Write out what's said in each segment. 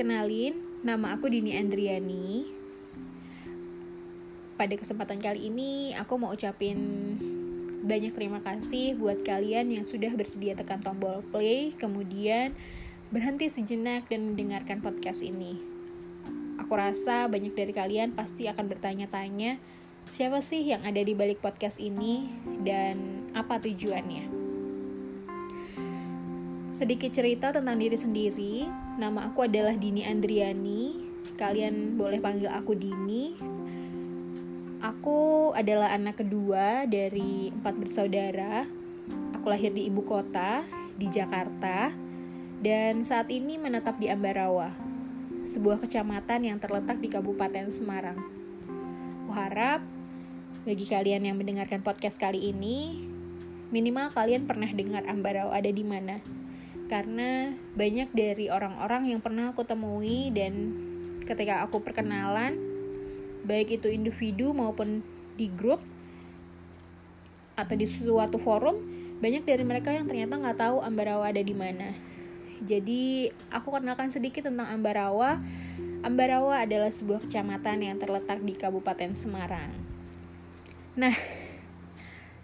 Kenalin, nama aku Dini Andriani. Pada kesempatan kali ini, aku mau ucapin banyak terima kasih buat kalian yang sudah bersedia tekan tombol play, kemudian berhenti sejenak dan mendengarkan podcast ini. Aku rasa banyak dari kalian pasti akan bertanya-tanya, siapa sih yang ada di balik podcast ini dan apa tujuannya? Sedikit cerita tentang diri sendiri, nama aku adalah Dini Andriani. Kalian boleh panggil aku Dini. Aku adalah anak kedua dari empat bersaudara. Aku lahir di ibu kota, di Jakarta, dan saat ini menetap di Ambarawa, sebuah kecamatan yang terletak di Kabupaten Semarang. Aku harap bagi kalian yang mendengarkan podcast kali ini, minimal kalian pernah dengar Ambarawa ada di mana karena banyak dari orang-orang yang pernah aku temui dan ketika aku perkenalan baik itu individu maupun di grup atau di suatu forum banyak dari mereka yang ternyata nggak tahu Ambarawa ada di mana. Jadi aku kenalkan sedikit tentang Ambarawa. Ambarawa adalah sebuah kecamatan yang terletak di Kabupaten Semarang. Nah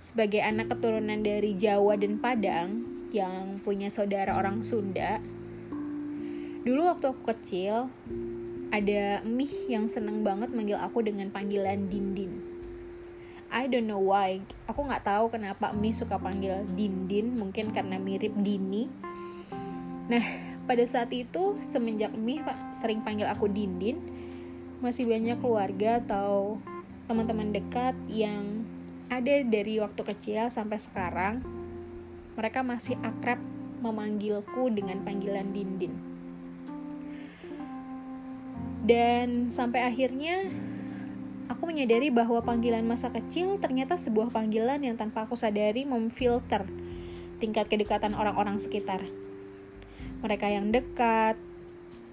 sebagai anak keturunan dari Jawa dan Padang yang punya saudara orang Sunda. Dulu waktu aku kecil, ada Mih yang seneng banget manggil aku dengan panggilan Dindin. I don't know why. Aku nggak tahu kenapa Mih suka panggil Dindin, mungkin karena mirip Dini. Nah, pada saat itu semenjak Mih sering panggil aku Dindin, masih banyak keluarga atau teman-teman dekat yang ada dari waktu kecil sampai sekarang mereka masih akrab memanggilku dengan panggilan Dindin. Dan sampai akhirnya aku menyadari bahwa panggilan masa kecil ternyata sebuah panggilan yang tanpa aku sadari memfilter tingkat kedekatan orang-orang sekitar. Mereka yang dekat,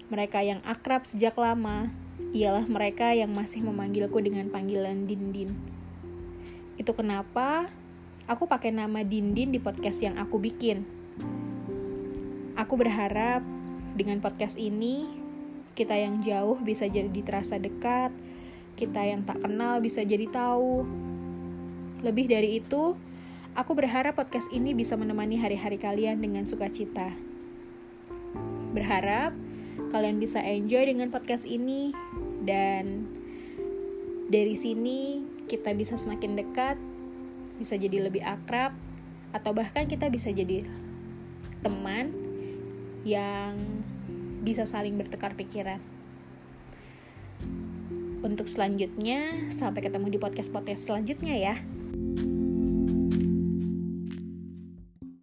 mereka yang akrab sejak lama, ialah mereka yang masih memanggilku dengan panggilan Dindin. Itu kenapa aku pakai nama Dindin di podcast yang aku bikin. Aku berharap dengan podcast ini kita yang jauh bisa jadi terasa dekat, kita yang tak kenal bisa jadi tahu. Lebih dari itu, aku berharap podcast ini bisa menemani hari-hari kalian dengan sukacita. Berharap kalian bisa enjoy dengan podcast ini dan dari sini kita bisa semakin dekat bisa jadi lebih akrab atau bahkan kita bisa jadi teman yang bisa saling bertukar pikiran. Untuk selanjutnya, sampai ketemu di podcast-podcast selanjutnya ya.